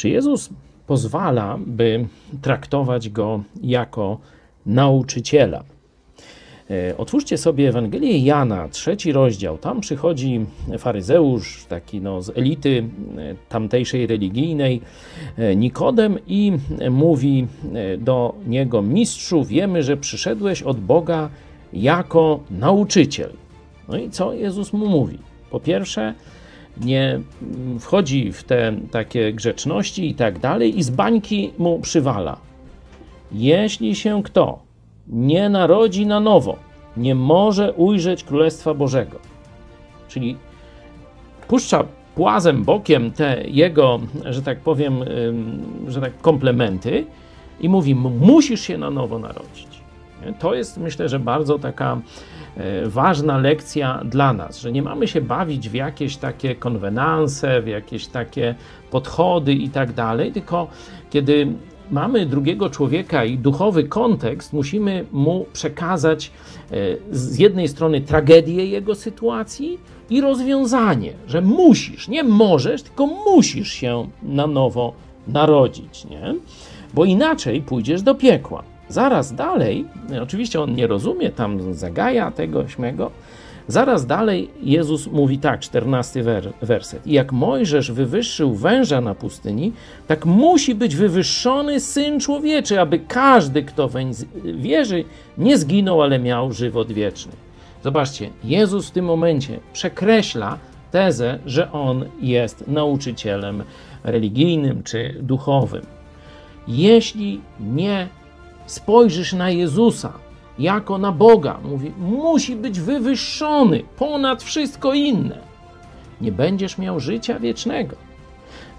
Czy Jezus pozwala, by traktować go jako nauczyciela? E, otwórzcie sobie Ewangelię Jana, trzeci rozdział. Tam przychodzi faryzeusz, taki no, z elity e, tamtejszej religijnej, e, Nikodem, i mówi do niego: Mistrzu, wiemy, że przyszedłeś od Boga jako nauczyciel. No i co Jezus mu mówi? Po pierwsze, nie wchodzi w te takie grzeczności i tak dalej, i z bańki mu przywala. Jeśli się kto nie narodzi na nowo, nie może ujrzeć Królestwa Bożego. Czyli puszcza płazem bokiem te jego, że tak powiem, że tak komplementy i mówi: Musisz się na nowo narodzić. To jest, myślę, że bardzo taka e, ważna lekcja dla nas, że nie mamy się bawić w jakieś takie konwenanse, w jakieś takie podchody i tak dalej, tylko kiedy mamy drugiego człowieka i duchowy kontekst, musimy mu przekazać e, z jednej strony tragedię jego sytuacji i rozwiązanie, że musisz, nie możesz, tylko musisz się na nowo narodzić, nie? Bo inaczej pójdziesz do piekła. Zaraz dalej, oczywiście on nie rozumie, tam zagaja tego, śmego, Zaraz dalej Jezus mówi tak, czternasty werset. I jak Mojżesz wywyższył węża na pustyni, tak musi być wywyższony Syn Człowieczy, aby każdy, kto weń wierzy, nie zginął, ale miał żywot wieczny. Zobaczcie, Jezus w tym momencie przekreśla tezę, że On jest nauczycielem religijnym czy duchowym. Jeśli nie spojrzysz na Jezusa, jako na Boga. Mówi, musi być wywyższony ponad wszystko inne. Nie będziesz miał życia wiecznego.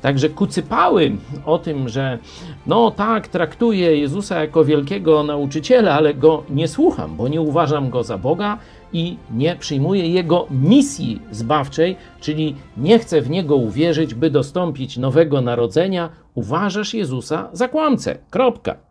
Także kucypały o tym, że no tak, traktuję Jezusa jako wielkiego nauczyciela, ale go nie słucham, bo nie uważam go za Boga i nie przyjmuję jego misji zbawczej, czyli nie chcę w niego uwierzyć, by dostąpić nowego narodzenia. Uważasz Jezusa za kłamcę. Kropka.